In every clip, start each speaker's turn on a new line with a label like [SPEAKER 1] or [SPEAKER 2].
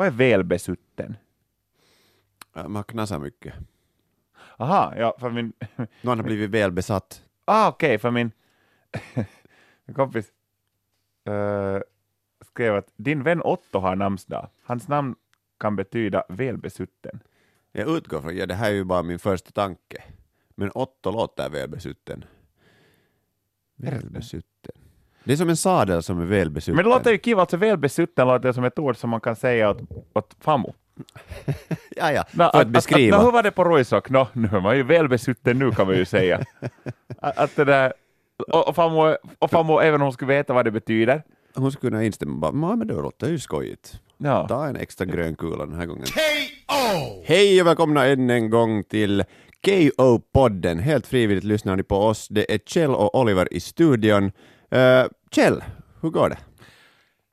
[SPEAKER 1] Vad är välbesutten?
[SPEAKER 2] Äh, Man knasar mycket.
[SPEAKER 1] Aha, ja, för min...
[SPEAKER 2] Någon har blivit välbesatt.
[SPEAKER 1] Ah, okej, för min... min kompis eh, skrev att din vän Otto har namnsdag. Hans namn kan betyda välbesutten.
[SPEAKER 2] Jag utgår från, ja det här är ju bara min första tanke. Men Otto låter välbesutten. Välbesutten. Det är som en sadel som är välbesutten.
[SPEAKER 1] Men det låter ju kiva, alltså välbesutten låter som ett ord som man kan säga åt, åt famo.
[SPEAKER 2] Ja, ja, för att, beskriva.
[SPEAKER 1] Att, nå, hur var det på Roisock? Nå, nu är man ju välbesutten nu kan man ju säga. att, att det där, och, och, famo, och famo, även om hon skulle veta vad det betyder.
[SPEAKER 2] Hon skulle kunna instämma bara, "Ja, men det låter ju skojigt.
[SPEAKER 1] Ja.
[SPEAKER 2] Ta en extra grön kula den här gången. Hej och välkomna än en gång till KO-podden. Helt frivilligt lyssnar ni på oss. Det är Kjell och Oliver i studion. Uh, Kjell, hur går det?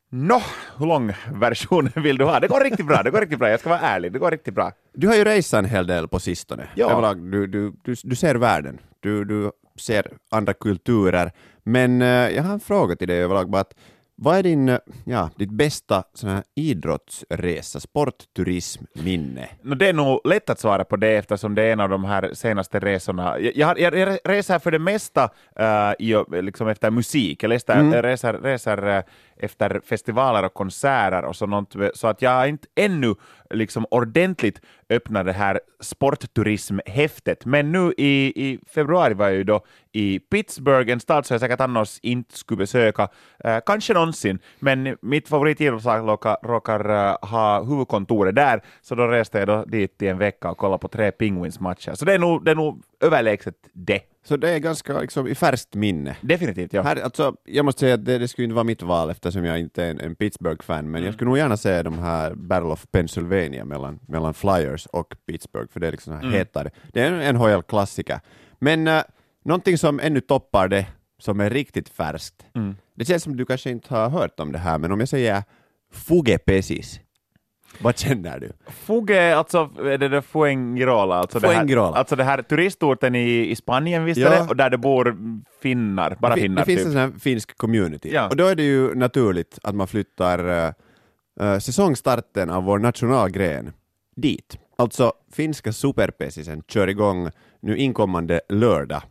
[SPEAKER 1] Nå, hur lång version vill du ha? Det går riktigt bra, det går riktigt bra. Jag ska vara ärlig, det går riktigt bra.
[SPEAKER 2] Du har ju raceat en hel del på sistone.
[SPEAKER 1] Ja.
[SPEAKER 2] Överlag, du, du, du, du ser världen, du, du ser andra kulturer. Men eh, jag har en fråga till dig överlag. Bara att, vad är din, eh, ja, ditt bästa sån här idrottsresa, sportturismminne?
[SPEAKER 1] Nå, det är nog lätt att svara på det eftersom det är en av de här senaste resorna. Jag, jag, jag reser för det mesta eh, i, liksom efter musik. Jag läste,
[SPEAKER 2] Mm.
[SPEAKER 1] reser, reser eh, efter festivaler och konserter och sånt, så att jag har inte ännu liksom ordentligt öppnat det här sportturismhäftet. Men nu i, i februari var jag ju då i Pittsburgh, en stad som jag säkert annars inte skulle besöka, eh, kanske någonsin, men mitt favoritidrottslag råkar, råkar ha huvudkontoret där, så då reste jag då dit i en vecka och kollade på tre Penguins-matcher. Så det är nog, det är nog överlägset det.
[SPEAKER 2] Så det är ganska liksom, i färskt minne.
[SPEAKER 1] Definitivt, ja.
[SPEAKER 2] Här, alltså, jag måste säga att det, det skulle inte vara mitt val eftersom jag inte är en, en Pittsburgh-fan, men jag skulle nog gärna se de här Battle of Pennsylvania mellan, mellan Flyers och Pittsburgh, för det är liksom här hetare. Det är en NHL-klassiker. Men uh, någonting som ännu toppar det, som är riktigt färskt, det känns som du kanske inte har hört om det här, men om jag säger Fugepesis, vad känner du?
[SPEAKER 1] Fuge, alltså är det det Fuengirola? Alltså Det
[SPEAKER 2] Fuengirola.
[SPEAKER 1] här, alltså det här turistorten i, i Spanien, visst
[SPEAKER 2] Ja.
[SPEAKER 1] det? Och där det bor finnar, bara
[SPEAKER 2] det, fi-
[SPEAKER 1] finnar
[SPEAKER 2] det finns
[SPEAKER 1] typ.
[SPEAKER 2] en sån här finsk community,
[SPEAKER 1] Ja.
[SPEAKER 2] och då är det ju naturligt att man flyttar uh, säsongstarten av vår nationalgren dit. Alltså finska superpesisen kör igång nu inkommande lördag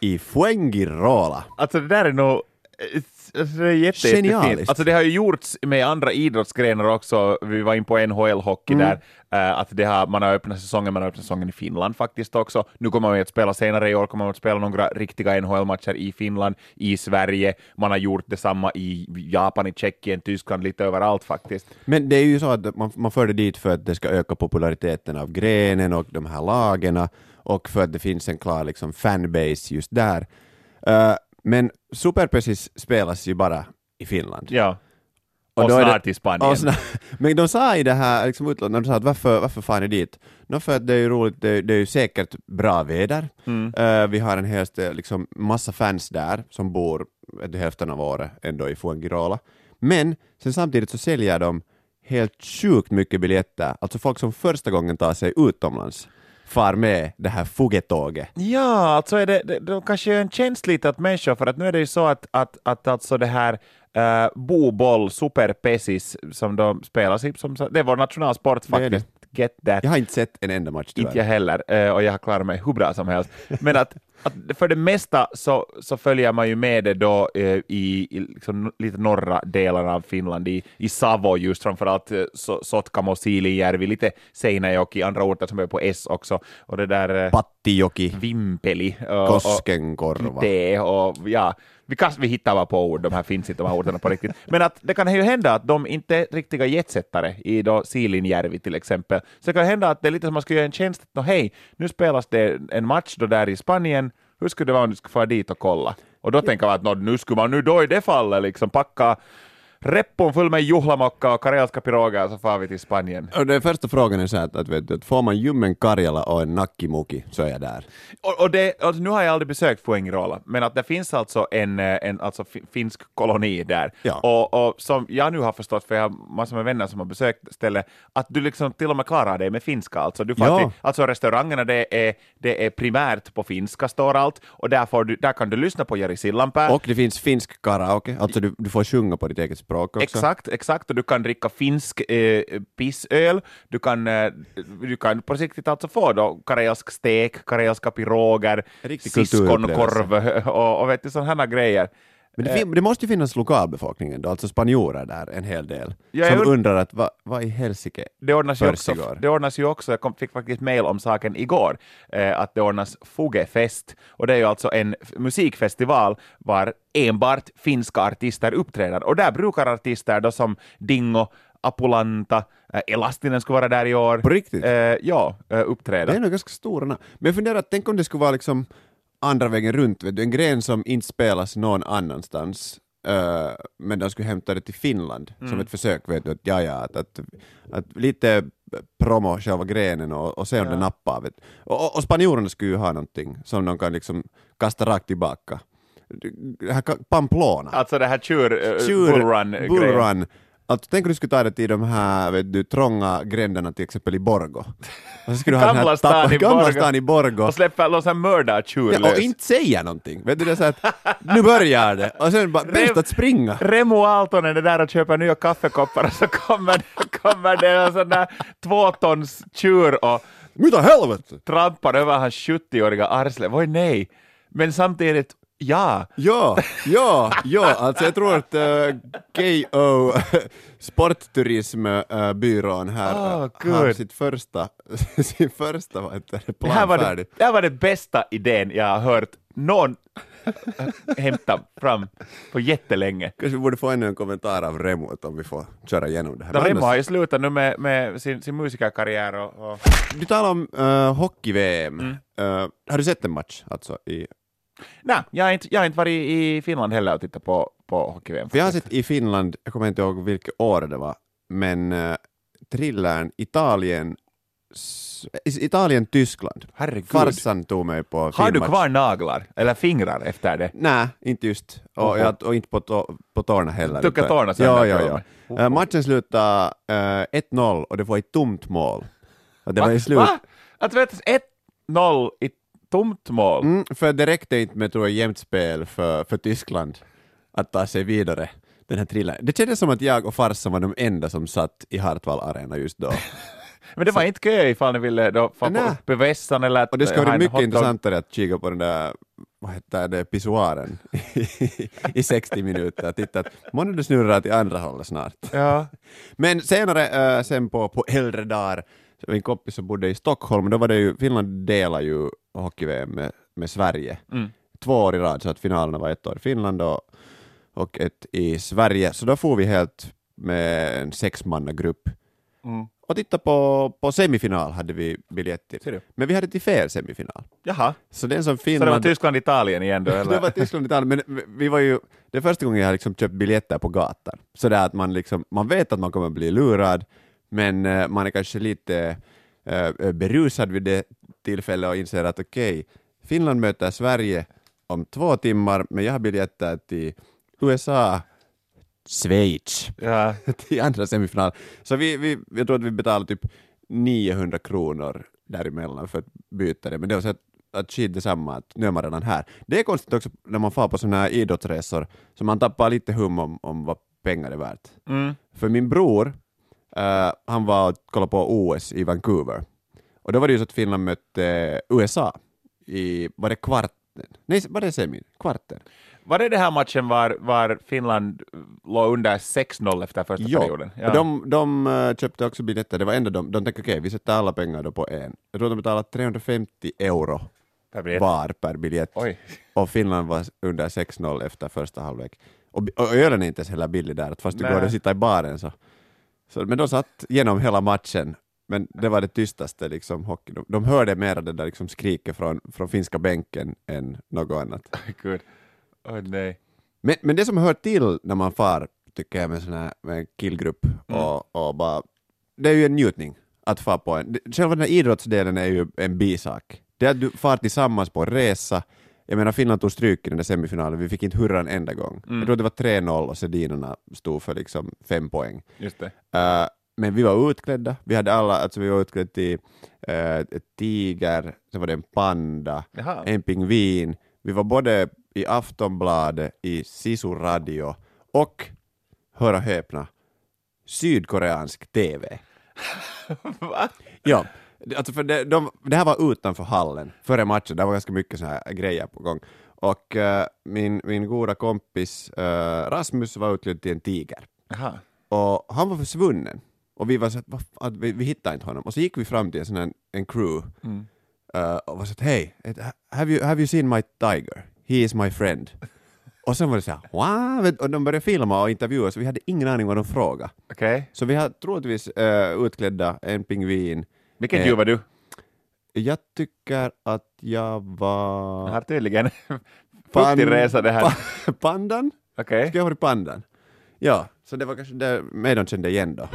[SPEAKER 2] i Fuengirola.
[SPEAKER 1] Alltså det där är nog det är jätte, jättefint. Alltså det har ju gjorts med andra idrottsgrenar också. Vi var in på NHL-hockey
[SPEAKER 2] Mm.
[SPEAKER 1] där, eh, att det har, man har öppnat säsongen, man har öppnat säsongen i Finland faktiskt också. Nu kommer man ju att spela senare i år, kommer man att spela några riktiga NHL-matcher i Finland, i Sverige. Man har gjort detsamma i Japan, i Tjeckien, Tyskland, lite överallt faktiskt.
[SPEAKER 2] Men det är ju så att man, man för det dit för att det ska öka populariteten av grenen och de här lagen och för att det finns en klar liksom, fanbase just där. Eh, men Superpesis spelas ju bara i Finland.
[SPEAKER 1] Ja. Och,
[SPEAKER 2] då är det-
[SPEAKER 1] snart i Spanien.
[SPEAKER 2] Och såna, men de sa i det här liksom, utlåtandet, de sa att varför, varför far ni dit? Nå, för att det är ju roligt, det, det är ju säkert bra väder.
[SPEAKER 1] Mm.
[SPEAKER 2] Eh, vi har en hel del, liksom, massa fans där som bor hälften av året ändå i Fuengirola. Men sen samtidigt så säljer de helt sjukt mycket biljetter, alltså folk som första gången tar sig utomlands far med det här fugetåget.
[SPEAKER 1] Ja, alltså är det, det, det kanske är en tjänst lite åt människor, för att nu är det ju så att, att, att alltså det här uh, boboll, superpesis, som de spelas i, som, det är vår nationalsport
[SPEAKER 2] är det.
[SPEAKER 1] Get that.
[SPEAKER 2] Jag har inte sett en enda match
[SPEAKER 1] Inte jag heller, eh, och jag har klarat mig hur bra som helst. Men att, att för det mesta så, så följer man ju med det då eh, i, i liksom lite norra delarna av Finland, i, i Savo just framförallt, eh, so, Sotkamo, Siilinjärvi, lite Seinäjoki, andra orter som är på S också, och det där
[SPEAKER 2] Pattijoki,
[SPEAKER 1] Vimpeli och, och
[SPEAKER 2] Koskenkorva.
[SPEAKER 1] det och ja, vi, kan, vi hittar bara på ord, de här finns inte de här orterna på riktigt. Men att det kan ju hända att de inte är riktiga jetsättare i då Siilinjärvi till exempel. Så det kan hända att det är lite som man skulle göra en tjänst, att hej, nu spelas det en match då där i Spanien, hur skulle det vara om du skulle få dit och kolla? Och då tänker man att nu skulle man nu då i det fallet liksom packa reppon full med juhlamocka och karelska piroger så far vi till Spanien.
[SPEAKER 2] Och den första frågan är så här att, vet du, att får man ljummen Karjala och en nakkimuki så är jag där.
[SPEAKER 1] Och, och det, alltså, nu har jag aldrig besökt Fuengirola, men att det finns alltså en, en alltså, fi- finsk koloni där.
[SPEAKER 2] Ja.
[SPEAKER 1] Och, och som jag nu har förstått, för jag har massor med vänner som har besökt stället, att du liksom till och med klarar dig med finska. Alltså, du får
[SPEAKER 2] Ja.
[SPEAKER 1] till, alltså restaurangerna, det är, det är primärt på finska, står allt, och där, får du, där kan du lyssna på Jari Sillanpää.
[SPEAKER 2] Och det finns finsk karaoke, alltså du, du får sjunga på ditt eget språk också.
[SPEAKER 1] Exakt, exakt, och du kan dricka finsk eh, pissöl, du kan, eh, du kan på riktigt alltså få då karelsk stek, karelska piroger,
[SPEAKER 2] Riktig
[SPEAKER 1] siskonkorv och, och vet du, sådana här grejer.
[SPEAKER 2] Men det, fin- det måste ju finnas lokalbefolkningen då, alltså spanjorer där en hel del,
[SPEAKER 1] Ja,
[SPEAKER 2] som
[SPEAKER 1] jag-
[SPEAKER 2] undrar att vad vad i helsike
[SPEAKER 1] Det ordnas, ju också, det ordnas ju också, jag kom, fick faktiskt mail om saken igår, eh, att det ordnas Fugefest, och det är ju alltså en musikfestival var enbart finska artister uppträder, och där brukar artister då som Dingo, Apulanta, eh, Elastinen skulle vara där i år.
[SPEAKER 2] På riktigt?
[SPEAKER 1] Eh, ja, eh, uppträda.
[SPEAKER 2] Det är nog ganska stora namn. Men jag funderar, tänk om det skulle vara liksom andra vägen runt, vet du, en gren som inte spelas någon annanstans, eh, men de skulle hämta det till Finland
[SPEAKER 1] Mm.
[SPEAKER 2] som ett försök, vet du, att ja, ja, att, att, att lite promo själva grenen och, och se om
[SPEAKER 1] Ja.
[SPEAKER 2] det nappar. Vet. Och, och, spanjorerna skulle ju ha någonting som de kan liksom kasta rakt tillbaka. Det här Pamplona.
[SPEAKER 1] Alltså det här tjur,
[SPEAKER 2] Tjur-
[SPEAKER 1] bullrun-grejen.
[SPEAKER 2] bullrun. Alltså, tänk om du skulle ta det till de här vet du, trånga gränderna till exempel i Borgo. Och så skulle du ha den här
[SPEAKER 1] stan i
[SPEAKER 2] gamla
[SPEAKER 1] Borgo.
[SPEAKER 2] stan i Borgo.
[SPEAKER 1] Och släpper loss en mördartjur
[SPEAKER 2] Ja, och
[SPEAKER 1] lös.
[SPEAKER 2] inte säga någonting. Vet du, det är så att nu börjar det. Och sen bara, bäst att springa.
[SPEAKER 1] Remo Aaltonen är där och köper nya kaffekoppar och så kommer, kommer det en sån där två tons tjur och
[SPEAKER 2] Mitä helvete!
[SPEAKER 1] trampar över hans 70-åriga arsle. Voi nej! Men samtidigt, ja.
[SPEAKER 2] Ja, ja, ja, alltså jag tror att uh, KO, sportturismbyrån här
[SPEAKER 1] Oh,
[SPEAKER 2] uh, har sitt första, sin första vad heter det,
[SPEAKER 1] Det här,
[SPEAKER 2] plan
[SPEAKER 1] var det, det här var den bästa idén jag har hört någon hämta fram på jättelänge.
[SPEAKER 2] Kanske vi borde få ännu en kommentar av Remo om vi får köra igenom det här. Men
[SPEAKER 1] Remo har ju slutat nu med, med sin, sin musikerkarriär och, och
[SPEAKER 2] Du talar om uh, hockey-VM.
[SPEAKER 1] Mm.
[SPEAKER 2] Eh, har du sett en match? Alltså, i,
[SPEAKER 1] Nej, jag har inte, jag har inte varit i Finland heller och tittat på, på hockey-VM.
[SPEAKER 2] jag har sett i Finland, jag kommer inte ihåg vilket år det var, men uh, thrillern Italien, Italien-Tyskland.
[SPEAKER 1] Herregud.
[SPEAKER 2] Farsan tog mig på
[SPEAKER 1] Har du
[SPEAKER 2] filmmatch.
[SPEAKER 1] kvar naglar eller fingrar efter det?
[SPEAKER 2] Nej, inte just. Och,
[SPEAKER 1] Oho.
[SPEAKER 2] jag, och inte på, tå, på tårna heller.
[SPEAKER 1] Tuckar
[SPEAKER 2] utan-
[SPEAKER 1] tårna sönder
[SPEAKER 2] Ja, ja,
[SPEAKER 1] till
[SPEAKER 2] ja.
[SPEAKER 1] och med.
[SPEAKER 2] Eh, matchen slutade eh, 1-0 och det var ett tomt mål. Och det var i slut.
[SPEAKER 1] Va? Att vet 1-0 i tomt mål?
[SPEAKER 2] Mm, för det räckte inte med tror jag, jämnt spel för, för Tyskland att ta sig vidare. Den här. Det kändes som att jag och farsan var de enda som satt i Hartwall Arena just då.
[SPEAKER 1] Men det var inte kö ifall ni ville då få upp i vässan eller att
[SPEAKER 2] Och det
[SPEAKER 1] ha
[SPEAKER 2] vara mycket
[SPEAKER 1] hotdog.
[SPEAKER 2] intressantare att kika på den där vad heter det, pissoaren i 60 minuter. Titta att månne snurrar till andra hållet snart.
[SPEAKER 1] Ja.
[SPEAKER 2] Men senare, äh, sen på, på äldre dagar, min kompis som bodde i Stockholm, då var det ju, Finland delar ju hockey-VM med, med Sverige.
[SPEAKER 1] Mm.
[SPEAKER 2] Två år i rad, så att finalerna var ett år i Finland och, och ett i Sverige. Så då får vi helt med en sexmannagrupp
[SPEAKER 1] Mm.
[SPEAKER 2] och titta på, på semifinal hade vi biljett
[SPEAKER 1] Ser
[SPEAKER 2] till.
[SPEAKER 1] du?
[SPEAKER 2] Men vi hade till fel semifinal.
[SPEAKER 1] Jaha,
[SPEAKER 2] Så den som
[SPEAKER 1] så det var
[SPEAKER 2] Finland...
[SPEAKER 1] Tyskland-Italien igen då? Eller?
[SPEAKER 2] det var Tyskland Italien, men vi var ju, det är första gången jag har liksom köpt biljetter på gatan. Så det är att man liksom, man vet att man kommer bli lurad, men eh, man är kanske lite eh, berusad vid det tillfället och inser att okej, Finland möter Sverige om två timmar, men jag har biljetter till USA, Schweiz,
[SPEAKER 1] Ja.
[SPEAKER 2] till andra semifinal. Så vi, vi, jag tror att vi betalade typ 900 kronor däremellan för att byta det, men det var så att, att skit detsamma, att nu är man redan här. Det är konstigt också när man far på sådana här idrottsresor, så man tappar lite hum om, om vad pengar är värt.
[SPEAKER 1] Mm.
[SPEAKER 2] För min bror, eh, han var och kollade på OS i Vancouver, och då var det ju så att Finland mötte USA i, var det kvarten? Nej, var det semi? Kvarten?
[SPEAKER 1] Var det den här matchen var, var Finland låg under 6-0 efter första
[SPEAKER 2] Ja,
[SPEAKER 1] perioden?
[SPEAKER 2] och de, de eh, köpte också biljetter, det var ändå de, de tänkte okej, vi sätter alla pengar då på en. Jag tror de betalade 350 euro
[SPEAKER 1] Per
[SPEAKER 2] var per biljett.
[SPEAKER 1] Oj.
[SPEAKER 2] Och Finland var under 6-0 efter första halvlek. Och, och ölen är inte ens heller billig där, fast du går och sitter i baren så. Så. Men de satt genom hela matchen, men det var det tystaste liksom hockey. De, de hörde mer det där liksom skriket från, från finska bänken än något annat.
[SPEAKER 1] Gud. Åh nej.
[SPEAKER 2] Men, men det som hör till när man far, tycker jag, med, sån här, med en killgrupp och, och bara, det är ju en njutning att fara på en. Själva den här idrottsdelen är ju en bisak. Det är att du far tillsammans på en resa. Jag menar, Finland tog stryk i den där semifinalen, vi fick inte hurra en enda gång. Jag tror det var 3-0 och Sedinerna stod för liksom fem poäng.
[SPEAKER 1] Just det.
[SPEAKER 2] Eh, men vi var utklädda, vi hade alla, alltså vi var utklädda till uh, tiger, sen var det en panda,
[SPEAKER 1] Jaha.
[SPEAKER 2] en pingvin. Vi var både i Aftonbladet, i Sisu Radio och, hör och häpna, sydkoreansk TV.
[SPEAKER 1] Va?
[SPEAKER 2] Ja, alltså för det, de, det här var utanför hallen före matchen, det var ganska mycket så här grejer på gång. Och eh, min, min goda kompis eh, Rasmus var utklädd till en tiger.
[SPEAKER 1] Jaha.
[SPEAKER 2] Och han var försvunnen. Och vi var så att, vi, vi hittade inte honom. Och så gick vi fram till en sån här, en crew eh, och var så att hej, have you, have you seen my tiger? He is my friend. och sen var det så här, wow, och de började filma och intervjua så vi hade ingen aning vad de frågade.
[SPEAKER 1] Okej.
[SPEAKER 2] Så vi har troligtvis uh, utklädda en pingvin.
[SPEAKER 1] Vilken
[SPEAKER 2] Eh,
[SPEAKER 1] djur var du?
[SPEAKER 2] Jag tycker att jag var...
[SPEAKER 1] Jag har tydligen fruktig resa det här.
[SPEAKER 2] Pa- pandan?
[SPEAKER 1] Okej.
[SPEAKER 2] Ska jag ha varit pandan? Ja, så det var kanske det mig de kände igen då.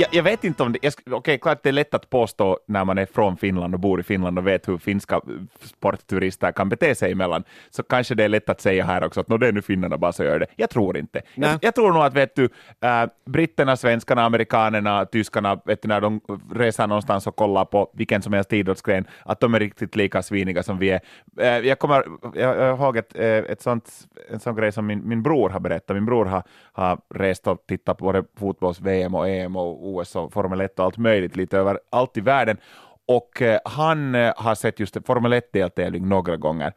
[SPEAKER 1] Jag, jag vet inte om det, okej, klart det är lätt att påstå när man är från Finland och bor i Finland och vet hur finska sportturister kan bete sig emellan, så kanske det är lätt att säga här också att "Nå, det är nu finnarna bara så gör det. Jag tror inte. Jag, jag tror nog att vet du, äh, britterna, svenskarna, amerikanerna, tyskarna, vet du, när de reser någonstans och kollar på vilken som helst idrottsgren, att de är riktigt lika sviniga som vi är. Äh, jag kommer jag, jag ihåg ett, eh, ett sånt, en sån grej som min, min bror har berättat. Min bror har, har rest och tittat på både fotbolls-VM och EM och OS och Formel 1 och allt möjligt lite över allt i världen. Och eh, han eh, har sett just Formel 1-deltävling några gånger.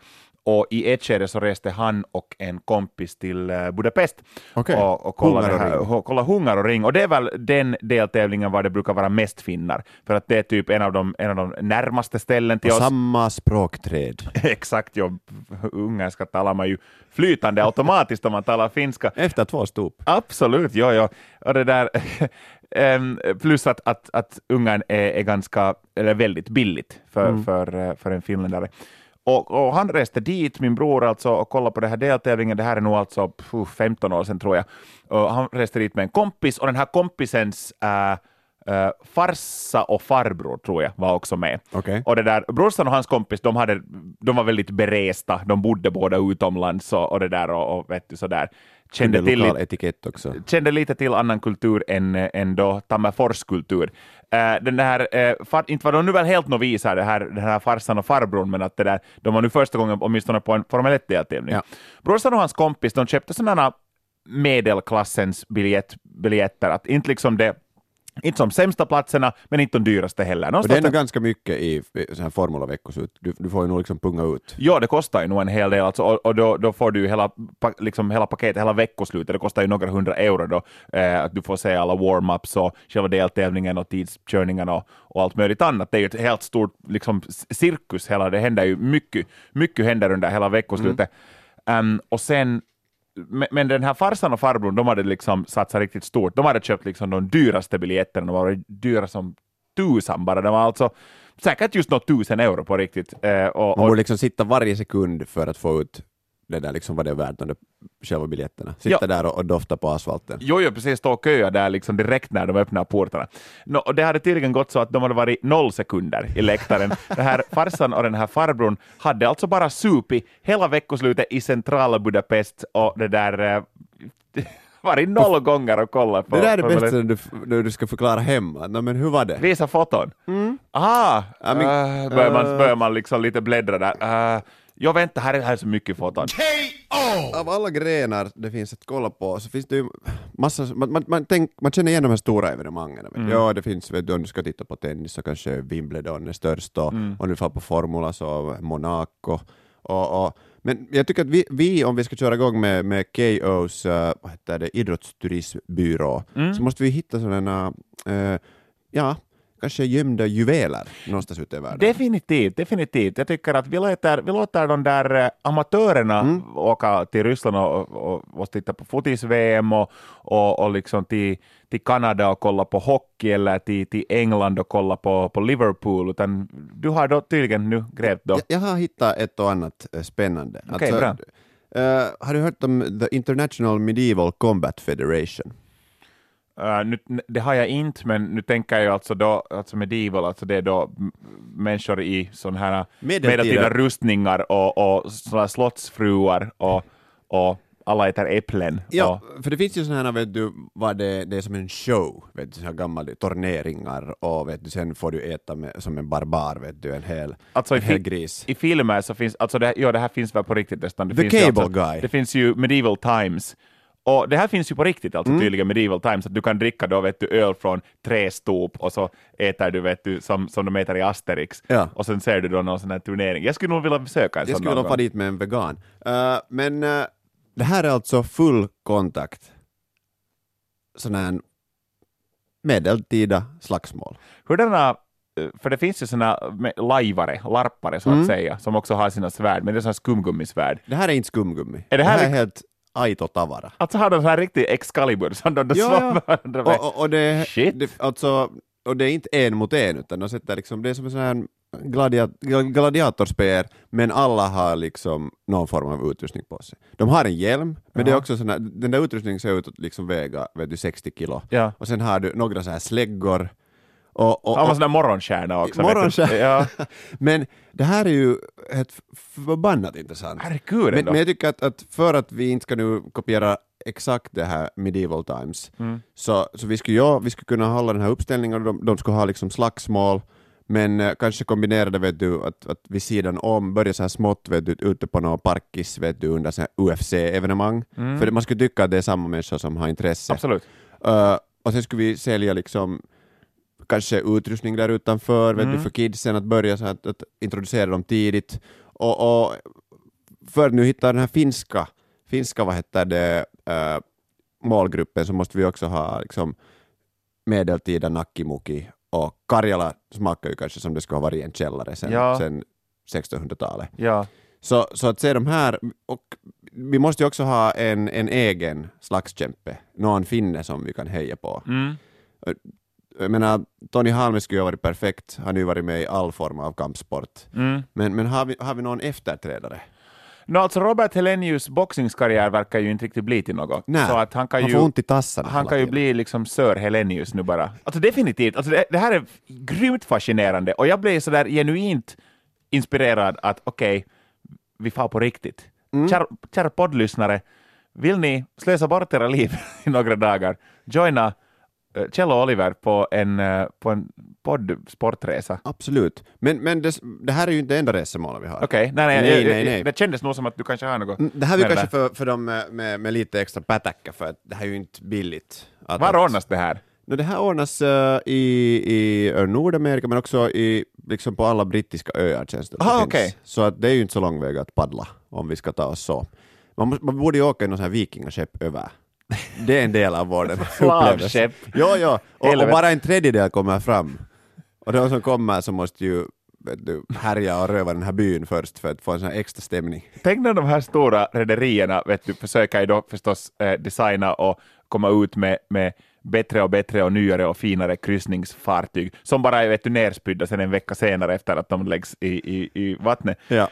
[SPEAKER 1] Och i ett skede så reste han och en kompis till eh, Budapest
[SPEAKER 2] Okej.
[SPEAKER 1] och, och kollade,
[SPEAKER 2] Hungar och
[SPEAKER 1] här,
[SPEAKER 2] ring.
[SPEAKER 1] och kolla Hungar och ring. Och det är väl den deltävlingen var det brukar vara mest finnar, för att det är typ en av de, en av de närmaste ställen till
[SPEAKER 2] Och
[SPEAKER 1] oss.
[SPEAKER 2] samma språkträd.
[SPEAKER 1] Exakt, jo. Ungerska talar man ju flytande automatiskt om man talar finska.
[SPEAKER 2] Efter två stop.
[SPEAKER 1] Absolut, jo, jo. Och det där, plus att, att, att Ungern är, är ganska, eller väldigt billigt för, för, eh, för en finländare. Och, och han reste dit, min bror alltså, och kollade på den här deltävlingen. Det här är nog alltså puh, 15 år sedan tror jag. Och han reste dit med en kompis och den här kompisens äh, äh, farsa och farbror tror jag var också med.
[SPEAKER 2] Okej.
[SPEAKER 1] Och det där, brorsan och hans kompis, de, hade, de var väldigt beresta, de bodde båda utomlands och, och det där och, och vet du sådär. Kände till
[SPEAKER 2] lokal
[SPEAKER 1] lite,
[SPEAKER 2] etikett också.
[SPEAKER 1] kände lite till annan kultur än, än då Tammerfors kultur. Eh, den där, eh, far, inte var de nu väl helt noviser, det här, den här farsan och farbrorn, men att det där, de var nu första gången åtminstone på en Formel 1-deltävling.
[SPEAKER 2] Ja.
[SPEAKER 1] Brorsan och hans kompis, de köpte sådana medelklassens biljett, biljetter, att inte liksom det inte som sämsta platserna, men inte de dyraste heller.
[SPEAKER 2] Och det
[SPEAKER 1] Någonstans
[SPEAKER 2] är nog ganska mycket i här formula veckoslut. Du, du får ju nog liksom punga ut.
[SPEAKER 1] Ja, det kostar ju nog en hel del, alltså, och, och då, då får du ju hela, liksom hela paketet, hela veckoslutet, det kostar ju några hundra euro då, eh, att du får se alla warm-ups och själva deltävlingen och tidskörningarna och, och allt möjligt annat. Det är ju ett helt stort liksom, cirkus, hela, det händer ju mycket, mycket händer under hela veckoslutet. Ehm, och sen men, den här farsan och farbrorn, de hade liksom satsat riktigt stort. De hade köpt liksom de dyraste biljetterna, de var dyra som tusan bara. De var alltså säkert just något tusen euro på riktigt. Eh, och,
[SPEAKER 2] Man
[SPEAKER 1] och,
[SPEAKER 2] borde liksom sitta varje sekund för att få ut det där liksom vad det är värt, där själva biljetterna. Sitta
[SPEAKER 1] Ja.
[SPEAKER 2] där och, och dofta på asfalten.
[SPEAKER 1] Jo, jo, precis, stå och köa där liksom direkt när de öppnar portarna. Nå, och det hade tydligen gått så att de hade varit noll sekunder i läktaren. Den här farsan och den här farbrorn hade alltså bara supit hela veckoslutet i centrala Budapest och det där eh, varit noll gånger och kollat på.
[SPEAKER 2] det där är det bästa när du, när du ska förklara hemma. No, men hur var det?
[SPEAKER 1] Visa foton. Ah,
[SPEAKER 2] Ja, men-
[SPEAKER 1] eh, börjar, man,
[SPEAKER 2] eh.
[SPEAKER 1] börjar man liksom lite bläddra där. Uh, jo, vänta, här är, här är så mycket foton.
[SPEAKER 2] Av alla grenar det finns att kolla på så finns det ju massa, man, man, man, tänk, man känner igen de här stora evenemangen. du. Ja, det finns, vet du, om du ska titta på tennis så kanske Wimbledon är störst och om du får på Formula så Monaco. Och, och, men jag tycker att vi, vi, om vi ska köra igång med, med KOs uh, vad heter det, idrottsturismbyrå, så måste vi hitta sådana, uh, ja, kanske gömda juveler någonstans ute i världen.
[SPEAKER 1] Definitivt, definitivt. Jag tycker att vi låter, vi låter de där eh, amatörerna
[SPEAKER 2] Mm.
[SPEAKER 1] åka till Ryssland och, och, och titta på fotis-VM och, och, och liksom till, till Kanada och kolla på hockey eller till, till England och kolla på, på Liverpool, utan du har då tydligen nu grävt då.
[SPEAKER 2] Jag, jag har hittat ett och annat eh, spännande.
[SPEAKER 1] Okej, bra.
[SPEAKER 2] eh, har du hört om The International Medieval Combat Federation?
[SPEAKER 1] Uh, nu, det har jag inte, men nu tänker jag alltså då, alltså medieval, alltså det är då människor i sådana här
[SPEAKER 2] Medeltida-
[SPEAKER 1] medeltida rustningar och, och sådana slottsfruar och, och alla äter äpplen.
[SPEAKER 2] Ja,
[SPEAKER 1] Och,
[SPEAKER 2] för det finns ju sådana här, vet du, vad det, det är som en show, vet du, så här gamla torneringar och vet du, sen får du äta med, som en barbar, vet du, en hel,
[SPEAKER 1] Alltså i
[SPEAKER 2] en hel gris.
[SPEAKER 1] I filmer så finns, alltså det, ja, det här finns väl på riktigt nästan. Det
[SPEAKER 2] The
[SPEAKER 1] finns
[SPEAKER 2] Cable
[SPEAKER 1] alltså,
[SPEAKER 2] Guy.
[SPEAKER 1] Det finns ju Medieval Times. Och det här finns ju på riktigt, alltså
[SPEAKER 2] Mm.
[SPEAKER 1] tydligen Medieval Times, att du kan dricka då vet du öl från trästop och så äter du vet du som, som de äter i Asterix.
[SPEAKER 2] Ja.
[SPEAKER 1] Och sen ser du då någon sån här turnering. Jag skulle nog vilja besöka en
[SPEAKER 2] Jag
[SPEAKER 1] sån
[SPEAKER 2] skulle vilja
[SPEAKER 1] någon
[SPEAKER 2] få
[SPEAKER 1] gång.
[SPEAKER 2] dit med en vegan. Eh, men eh, det här är alltså full kontakt. Sån här medeltida slagsmål.
[SPEAKER 1] Hurdana, eh, för det finns ju såna lajvare, larpare så att
[SPEAKER 2] Mm.
[SPEAKER 1] säga, som också har sina svärd, men det är såna skumgummisvärd.
[SPEAKER 2] Det här är inte skumgummi.
[SPEAKER 1] Är det här
[SPEAKER 2] är
[SPEAKER 1] lik-
[SPEAKER 2] helt aito tavara.
[SPEAKER 1] Alltså har de så här riktig Excalibur som de,
[SPEAKER 2] Ja, ja. Och, och, och, det,
[SPEAKER 1] Shit.
[SPEAKER 2] det, alltså, och det är inte en mot en, utan de sätter liksom, det är som en sån här gladia, gladiatorspel, men alla har liksom någon form av utrustning på sig. De har en hjälm, men det är
[SPEAKER 1] Ja.
[SPEAKER 2] också sån här, den där utrustningen ser ut att liksom väga vet du, 60 kilo.
[SPEAKER 1] Ja.
[SPEAKER 2] Och sen har du några så här släggor. Och, och,
[SPEAKER 1] Han var sån där morgonstjärna också.
[SPEAKER 2] Morgonstjärna.
[SPEAKER 1] Ja.
[SPEAKER 2] men det här är ju ett förbannat intressant.
[SPEAKER 1] Herregud
[SPEAKER 2] Men, men jag tycker att, att för att vi inte ska nu kopiera exakt det här medieval times,
[SPEAKER 1] Mm.
[SPEAKER 2] så, så vi, skulle, ja, vi skulle kunna hålla den här uppställningen och de, de skulle ha liksom slagsmål, men eh, kanske kombinera det vet du, att, att vid sidan om, börja så här smått vet du, ute på någon parkis vet du, under UFC-evenemang, för man skulle tycka att det är samma människor som har intresse.
[SPEAKER 1] Absolut.
[SPEAKER 2] Uh, och sen skulle vi sälja liksom kanske utrustning där utanför, vet du, för kidsen, att börja så att, att introducera dem tidigt. Och, och för att nu hitta den här finska, finska vad heter det, uh, målgruppen så måste vi också ha liksom, medeltida Nakkimuki och Karjala smakar ju kanske som det skulle ha varit i en källare sen,
[SPEAKER 1] Ja.
[SPEAKER 2] sen 1600-talet.
[SPEAKER 1] Ja.
[SPEAKER 2] Så, så att se de här, och vi måste ju också ha en, en egen slagskämpe, någon finne som vi kan heja på.
[SPEAKER 1] Mm.
[SPEAKER 2] Jag menar, Tony Halme skulle ju ha varit perfekt, han har ju varit med i all form av kampsport.
[SPEAKER 1] Mm.
[SPEAKER 2] Men, men har, vi, har vi någon efterträdare?
[SPEAKER 1] No, alltså Robert Helenius boxningskarriär verkar ju inte riktigt bli till något.
[SPEAKER 2] Nej,
[SPEAKER 1] så att han kan
[SPEAKER 2] han
[SPEAKER 1] ju,
[SPEAKER 2] får ont i tassarna
[SPEAKER 1] han kan ju bli liksom Sir Helenius nu bara. Alltså definitivt, alltså det, det här är grymt fascinerande och jag blev sådär genuint inspirerad att okej, vi far på riktigt.
[SPEAKER 2] Mm.
[SPEAKER 1] Kära, kära poddlyssnare, vill ni slösa bort era liv i några dagar, joina Kjell och Oliver på en, eh, på en podd-sportresa.
[SPEAKER 2] Absolut. Men, men det, det här är ju inte det enda resemålet vi har.
[SPEAKER 1] Okej, nej, nej,
[SPEAKER 2] Nej,
[SPEAKER 1] jag-
[SPEAKER 2] nej, nej.
[SPEAKER 1] det kändes nog som att du kanske har något
[SPEAKER 2] Mm, Det här är ju kanske för, för dem med, med, med lite extra pätäcka, för att det här är ju inte billigt. Att,
[SPEAKER 1] Var ordnas det här?
[SPEAKER 2] No, det här ordnas eh, i, i eh, Nordamerika men också i, liksom på alla brittiska öar känns det.
[SPEAKER 1] Ah,
[SPEAKER 2] finns.
[SPEAKER 1] okej.
[SPEAKER 2] Så att det är ju inte så lång väg att paddla om vi ska ta oss så. Man, måste, man borde ju åka i någon sån här vikingaskepp över. Det är en del av vår upplevelse.
[SPEAKER 1] Slavskepp.
[SPEAKER 2] Ja, ja. Och, och bara en tredjedel kommer fram. Och de som kommer så måste ju du, härja och röva den här byn först för att få en sån här extra stämning.
[SPEAKER 1] Tänk när de här stora rederierna vet du, försöker ju då förstås eh, designa och komma ut med, med bättre och bättre och nyare och finare kryssningsfartyg som bara är vet du, nerspydda sen en vecka senare efter att de läggs i, i, i vattnet.
[SPEAKER 2] Ja.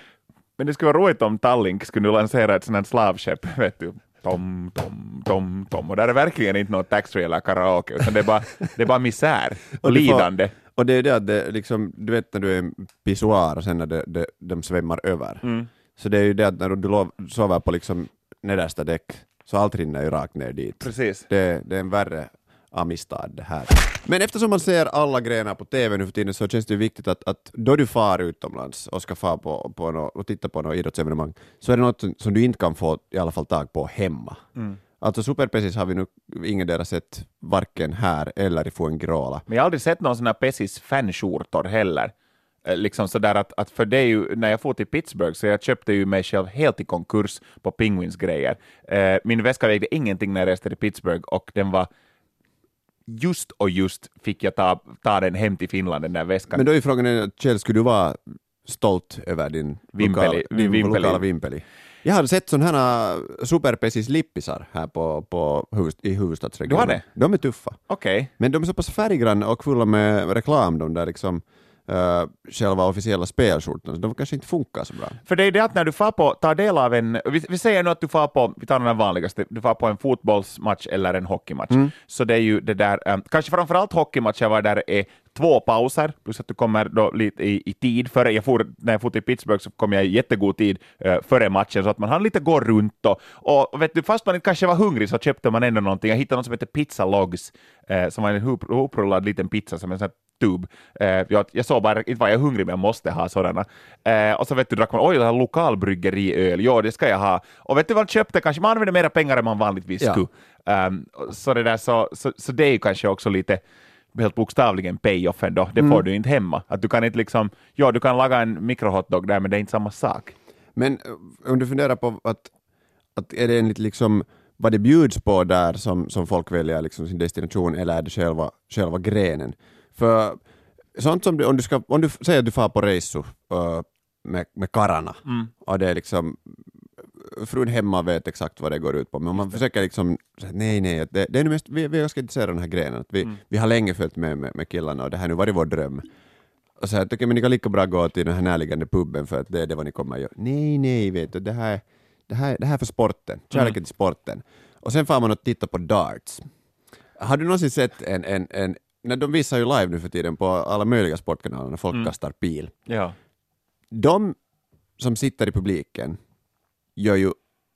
[SPEAKER 1] Men det skulle vara roligt om Tallink skulle lansera ett sånt här slavskepp, vet du. Tom, tom, tom, tom. Och där är verkligen inte något taxfree eller karaoke, utan det är bara, det är bara misär och lidande.
[SPEAKER 2] Och det är det att det liksom, du vet när du är i en pissoar och sen när det, det, de svämmar över.
[SPEAKER 1] Mm.
[SPEAKER 2] Så det är ju det att när du lov, sover på liksom nedersta däck, så allt rinner ju rakt ner dit.
[SPEAKER 1] Precis.
[SPEAKER 2] Det, det är en värre amistad det här. Men eftersom man ser alla grenar på TV nu för tiden så känns det viktigt att, att då du far utomlands och ska fara på, på no, och titta på något idrottsevenemang så är det något som du inte kan få i alla fall tag på hemma. Alltså Superpesis har vi nu ingen sett varken här eller i Fuengirola.
[SPEAKER 1] Men jag har aldrig sett någon sån här Pessis fanskjortor heller. Eh, Liksom sådär att, att för det är ju, när jag for till Pittsburgh så jag köpte ju mig själv helt i konkurs på Penguins grejer. Eh, min väska vägde ingenting när jag reste till Pittsburgh och den var just och just fick jag ta, ta den hem till Finland, den där väskan.
[SPEAKER 2] Men då är frågan, Kjell, skulle du vara stolt över din,
[SPEAKER 1] Vimpeli.
[SPEAKER 2] lokala, din
[SPEAKER 1] Vimpeli.
[SPEAKER 2] lokala vimpeli? Jag har sett sådana här superpesis lippisar här på, på huvud, i huvudstadsregionen.
[SPEAKER 1] Du har det?
[SPEAKER 2] De är tuffa.
[SPEAKER 1] Okej.
[SPEAKER 2] Men de är så pass färggranna och fulla med reklam, de där liksom uh, själva officiella spelskjortorna, så de kanske inte funkar så bra.
[SPEAKER 1] För det är det att när du får på, tar del av en, vi, vi säger nu att du får på, vi tar den vanligaste, du får på en fotbollsmatch eller en hockeymatch,
[SPEAKER 2] Mm.
[SPEAKER 1] så det är ju det där, um, kanske framförallt hockeymatcher var där är två pauser, plus att du kommer då lite i, i tid före, jag for, när jag for till Pittsburgh så kom jag i jättegod tid uh, före matchen, så att man hann lite gå runt och, och vet du, fast man inte kanske var hungrig så köpte man ändå någonting, jag hittade något som heter Pizza Logs, eh, som var en hop- hoprullad liten pizza som en sån tub. Eh, jag, jag såg bara, inte var jag hungrig, men jag måste ha sådana. Eh, och så vet du, drack man, oj, det här lokalbryggeriöl, ja, det ska jag ha. Och vet du vad man köpte? Kanske man använde mera pengar än man vanligtvis
[SPEAKER 2] Ja.
[SPEAKER 1] skulle. Um, så, det där, så, så, så det är ju kanske också lite helt bokstavligen pay-offen då, det får du inte hemma. Att du kan inte liksom, ja, du kan laga en mikrohotdog där, men det är inte samma sak.
[SPEAKER 2] Men eh, om du funderar på att, att är det enligt liksom vad det bjuds på där som, som folk väljer liksom sin destination eller är det själva, själva grenen? För sånt som du, om du ska, om du säger att du far på resor uh, med, med kararna och det är liksom frun hemma vet exakt vad det går ut på, men man försöker liksom, nej nej, det, det är nu mest, vi, vi är ganska intresserade av den här grenen, att vi, vi har länge följt med, med med killarna och det här har nu varit vår dröm. Och så här, tycker men ni kan lika bra gå till den här närliggande puben för att det är det vad ni kommer att göra. Nej, nej, vet du, det här, det här, det här är för sporten, kärleken till sporten. Och sen får man och titta på darts. Har du någonsin sett en, en, en när de visar ju live nu för tiden på alla möjliga sportkanaler när folk kastar pil.
[SPEAKER 1] Ja.
[SPEAKER 2] De som sitter i publiken gör ju,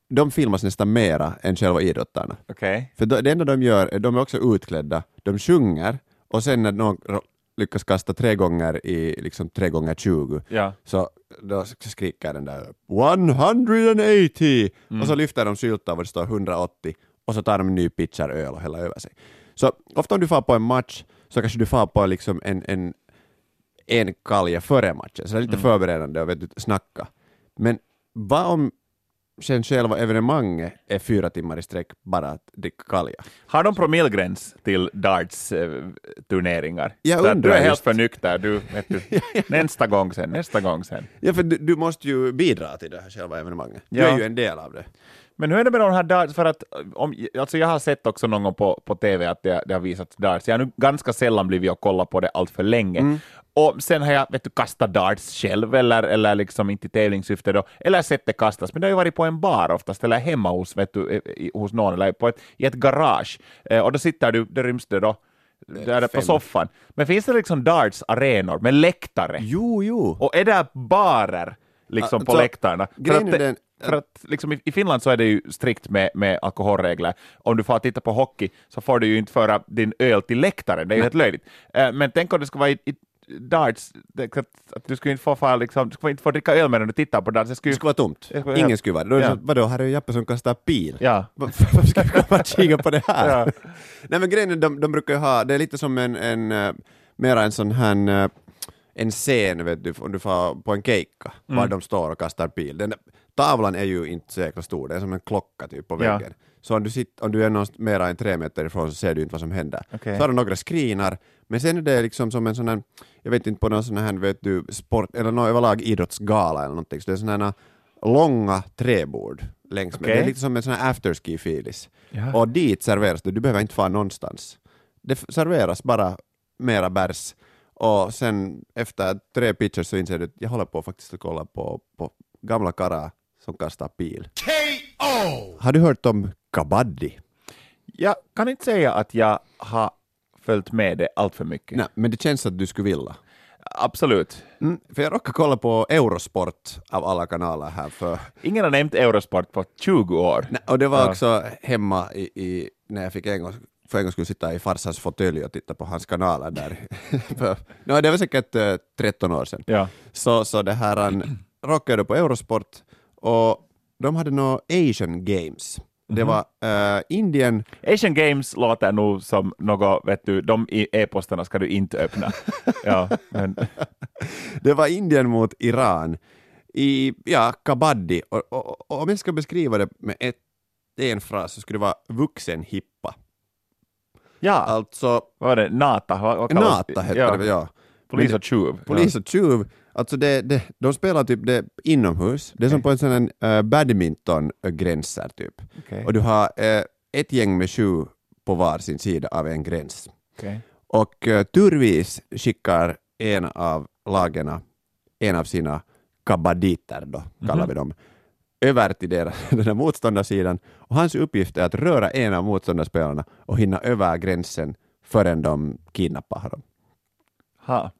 [SPEAKER 2] de filmas nästan mera än själva idrottarna.
[SPEAKER 1] Okej.
[SPEAKER 2] För det enda de gör är de är också utklädda, de sjunger och sen när någon lyckas kasta tre gånger i liksom tre gånger 20
[SPEAKER 1] Ja.
[SPEAKER 2] så då skriker den där 180 och så lyfter de skyltar var det står 180 och så tar de en ny pitcher öl och häller över sig. Så ofta om du far på en match så kanske du far på liksom en, en, en kalja före matchen, så det är lite förberedande och vet du, snacka. Men vad om sen själva evenemanget är fyra timmar i sträck bara att dricka kalja?
[SPEAKER 1] Har de promillgräns till darts-turneringar?
[SPEAKER 2] Jag
[SPEAKER 1] du är helt för nykter, du, vet du. nästa gång sen, nästa gång sen.
[SPEAKER 2] Ja, för du, du måste ju bidra till det här själva evenemanget. Du
[SPEAKER 1] Ja.
[SPEAKER 2] är ju en del av det.
[SPEAKER 1] Men hur är det med de här darts? För att, om, alltså jag har sett också någon gång på, på TV att det, det har visats darts. Jag har nu ganska sällan blivit och kollat på det allt för länge.
[SPEAKER 2] Mm.
[SPEAKER 1] Och sen har jag vet du, kastat darts själv, eller, eller liksom inte i tävlingssyfte då, eller sett det kastas, men det har ju varit på en bar oftast, eller hemma hos, vet du, i- hos någon, eller på ett, i ett garage. Eh, och då sitter du, där ryms det då, där på soffan. Men finns det liksom darts-arenor med läktare?
[SPEAKER 2] Jo, jo.
[SPEAKER 1] Och är det barer liksom på läktarna?
[SPEAKER 2] Grejen är
[SPEAKER 1] det-
[SPEAKER 2] den-
[SPEAKER 1] för att liksom i, Finland så är det ju strikt med, med alkoholregler. Om du får titta på hockey så får du ju inte föra din öl till läktaren, det är ju helt löjligt. Eh, men tänk om det skulle vara i, i darts, det, att, du skulle inte få, få, liksom, du skulle inte få dricka öl medan du tittar på darts. Det skulle,
[SPEAKER 2] Det skulle vara tomt.
[SPEAKER 1] Skulle
[SPEAKER 2] Ingen skulle vara det.
[SPEAKER 1] Ja.
[SPEAKER 2] vadå, här är ju Jappe som kastar pil.
[SPEAKER 1] ja.
[SPEAKER 2] Varför ska vi komma och kika på det här?
[SPEAKER 1] Ja.
[SPEAKER 2] Nej men grejen är, de, de brukar ju ha, det är lite som en, en uh, mera en sån här uh, en scen, vet du, om du får på en keikka,
[SPEAKER 1] Mm.
[SPEAKER 2] var de står och kastar pil. Den, tavlan är ju inte så jäkla stor, det är som en klocka typ på
[SPEAKER 1] Ja.
[SPEAKER 2] väggen. Så om du, sitter, om du är någonstans mera än tre meter ifrån så ser du inte vad som händer.
[SPEAKER 1] Okej.
[SPEAKER 2] Så har de några screenar, men sen är det liksom som en sån här, jag vet inte på någon sån här, vet du, sport, eller någon överlag idrottsgala eller någonting, så det är såna här långa träbord längs med.
[SPEAKER 1] Okej.
[SPEAKER 2] Det är lite som en sån här afterski-filis.
[SPEAKER 1] Ja.
[SPEAKER 2] Och dit serveras det, du behöver inte fara någonstans. Det serveras bara mera bärs och sen efter tre pitchers så inser du att jag håller på faktiskt att kolla på, på gamla karlar som kastar pil. Har du hört om kabaddi?
[SPEAKER 1] Jag kan inte säga att jag har följt med det allt för mycket.
[SPEAKER 2] Nej, men det känns att du skulle vilja.
[SPEAKER 1] Absolut.
[SPEAKER 2] Mm, för jag råkade kolla på Eurosport av alla kanaler här för
[SPEAKER 1] Ingen har nämnt Eurosport på 20 år.
[SPEAKER 2] Nej, och det var
[SPEAKER 1] Ja.
[SPEAKER 2] också hemma i, i, när jag fick en gång, för en gång skulle sitta i farsans fåtölj och titta på hans kanaler där. no, det var säkert eh, 13 år sedan.
[SPEAKER 1] Ja.
[SPEAKER 2] Så, så det här han råkade på Eurosport och de hade några Asian Games. Det
[SPEAKER 1] Mhm.
[SPEAKER 2] var eh, Indien,
[SPEAKER 1] Asian Games låter nog som något, vet du, de i e-postarna ska du inte öppna. ja, men,
[SPEAKER 2] det var Indien mot Iran i ja, kabaddi. Och, och, och om jag ska beskriva det med ett, en fras så skulle det vara vuxenhippa.
[SPEAKER 1] ja,
[SPEAKER 2] Alltså
[SPEAKER 1] vad var det? Nata? Vad, vad
[SPEAKER 2] Nata hette
[SPEAKER 1] ja.
[SPEAKER 2] det ja.
[SPEAKER 1] Polis och tjuv.
[SPEAKER 2] Polis och tjuv, alltså det, det, de spelar typ det inomhus, det är som på en sån här uh, badminton-gränser typ.
[SPEAKER 1] Okej.
[SPEAKER 2] Och du har eh, ett gäng med sju på var sin sida av en gräns.
[SPEAKER 1] Okej.
[SPEAKER 2] Och uh, turvis skickar en av lagen, en av sina kabaditer då, kallar vi dem, över till deras, den här motståndarsidan och hans uppgift är att röra en av motståndarspelarna och hinna över gränsen förrän de kidnappar honom.
[SPEAKER 1] Ha.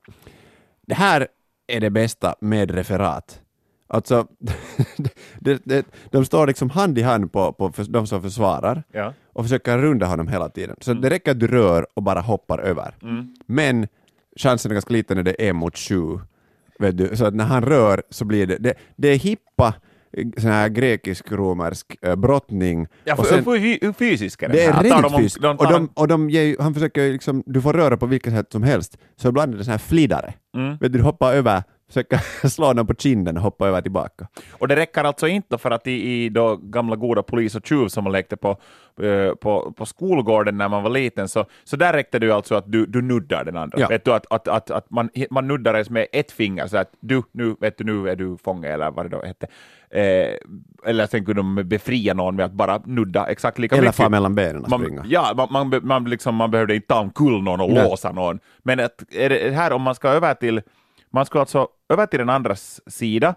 [SPEAKER 2] Det här är det bästa med referat. Alltså, det, det, de står liksom hand i hand på, på för, de som försvarar
[SPEAKER 1] Ja.
[SPEAKER 2] och försöker runda honom hela tiden. Så det räcker att du rör och bara hoppar över. Men chansen är ganska liten när det är mot sju. Vet du? Så att när han rör så blir det, det, det är hippa sån här grekisk-romersk äh, brottning.
[SPEAKER 1] Ja,
[SPEAKER 2] och
[SPEAKER 1] för,
[SPEAKER 2] sen-
[SPEAKER 1] för, hur, fysisk är den
[SPEAKER 2] det är riktigt fysiskt.
[SPEAKER 1] de
[SPEAKER 2] Och, de, och de ger, han försöker liksom, du får röra på vilket sätt som helst, så ibland är det sån här flidare.
[SPEAKER 1] Mm.
[SPEAKER 2] Vet du, du hoppar över, försöker slå någon på kinden och hoppa över tillbaka.
[SPEAKER 1] Och det räcker alltså inte för att i, i då gamla goda polis och tjuv som man lekte på, eh, på, på skolgården när man var liten, så, så där räckte det alltså att du, du nuddar den andra.
[SPEAKER 2] Ja.
[SPEAKER 1] Vet du, att, att, att, att man, man nuddades med ett finger, så att du, nu, vet du, nu är du fånge, eller vad det då hette. Eh, eller sen kunde de befria någon med att bara nudda exakt lika
[SPEAKER 2] Eller
[SPEAKER 1] mycket.
[SPEAKER 2] fara mellan benen och springa.
[SPEAKER 1] Man, ja, man, man, man, liksom, man behövde inte ta omkull någon och
[SPEAKER 2] Nej.
[SPEAKER 1] låsa någon. Men att, här om man ska över till, man ska alltså över till den andras sida,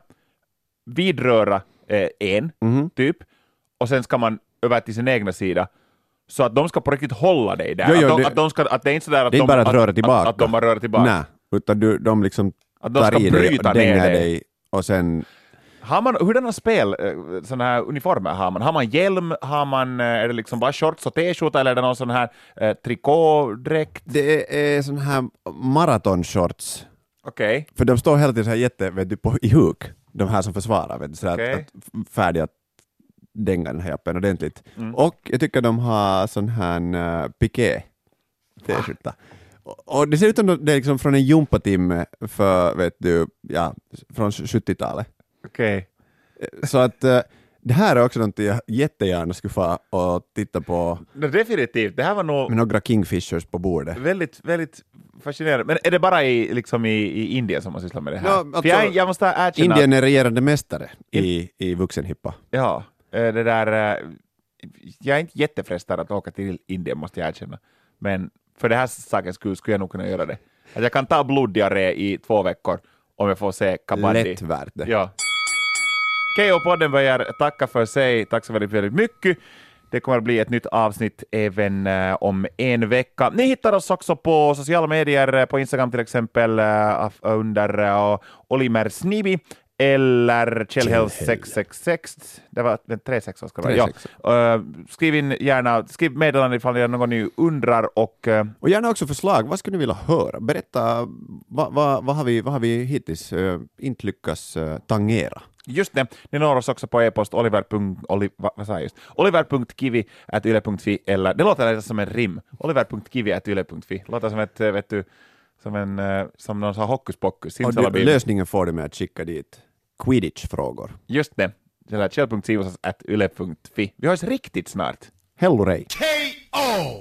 [SPEAKER 1] vidröra eh, en,
[SPEAKER 2] Mhm.
[SPEAKER 1] typ, och sen ska man över till sin egna sida, så att de ska på riktigt hålla dig där.
[SPEAKER 2] Jo, jo,
[SPEAKER 1] att, de,
[SPEAKER 2] det-
[SPEAKER 1] att, de ska, att det är inte sådär att de,
[SPEAKER 2] bara att röra
[SPEAKER 1] Att,
[SPEAKER 2] tillbaka.
[SPEAKER 1] att de bara rör tillbaka.
[SPEAKER 2] Nej, utan du, de liksom
[SPEAKER 1] Att de ska
[SPEAKER 2] dig
[SPEAKER 1] bryta
[SPEAKER 2] och
[SPEAKER 1] ner dig.
[SPEAKER 2] dig och sen
[SPEAKER 1] Har man, hurdana spel, eh, såna här uniformer har man? Har man hjälm, har man, eh, är det liksom bara shorts och t-skjorta eller är det någon sån här eh, trikådräkt?
[SPEAKER 2] Det är sån här maratonshorts,
[SPEAKER 1] Okej.
[SPEAKER 2] för de står hela tiden så här jätte, vet du, på, i huk, de här som försvarar, vet du, så
[SPEAKER 1] Okej.
[SPEAKER 2] att, att färdiga att dänga den här jappen ordentligt.
[SPEAKER 1] Mm.
[SPEAKER 2] Och jag tycker de har sån här uh, piké t-skjorta. Och, och det ser ut som det är liksom från en gympatimme för, vet du, ja, från 70-talet.
[SPEAKER 1] Okej.
[SPEAKER 2] Så att eh, det här är också något jag jättegärna skulle få och titta på
[SPEAKER 1] No, definitivt, det här var nog
[SPEAKER 2] med några kingfishers på bordet.
[SPEAKER 1] väldigt, väldigt fascinerande. Men är det bara i, liksom i, i Indien som man sysslar med det här?
[SPEAKER 2] Ja, alltså,
[SPEAKER 1] För jag, jag måste erkänna
[SPEAKER 2] Indien är regerande mästare i, i vuxenhippa.
[SPEAKER 1] ja, eh, det där, eh, jag är inte jättefrestad att åka till Indien måste jag erkänna. Men för det här sakens skull skulle jag nog kunna göra det. Att jag kan ta bloddiarré i två veckor om jag får se kabaddi.
[SPEAKER 2] Lätt värt det.
[SPEAKER 1] Ja. KO-podden börjar tacka för sig. Tack så väldigt, väldigt mycket. Det kommer att bli ett nytt avsnitt även eh, om en vecka. Ni hittar oss också på sociala medier, eh, på Instagram till exempel, eh, under uh, Olimer Snibi eller Kjellhäll 666. Det var den 36 ska det vara. Ja.
[SPEAKER 2] 36.
[SPEAKER 1] Skriv in gärna, skriv meddelande ifall det är någon ni undrar och
[SPEAKER 2] Och gärna också förslag, vad skulle ni vilja höra? Berätta, vad, vad, vad, har, vi, vad har vi hittills uh, inte lyckats uh, tangera?
[SPEAKER 1] Just det, ni når oss också på e-post oliver. Oli, va, vad sa jag just? oliver.kivi.yle.fi eller det låter lite som en rim. oliver.kivi.yle.fi låter som ett, eh, vet du, som en, eh, som någon här hokus pokus.
[SPEAKER 2] Du, lösningen får du med att skicka dit quidditch-frågor.
[SPEAKER 1] Just det, eller kjell.sivosas.yle.fi. Vi hörs riktigt snart.
[SPEAKER 2] Hello Ray!
[SPEAKER 3] KO.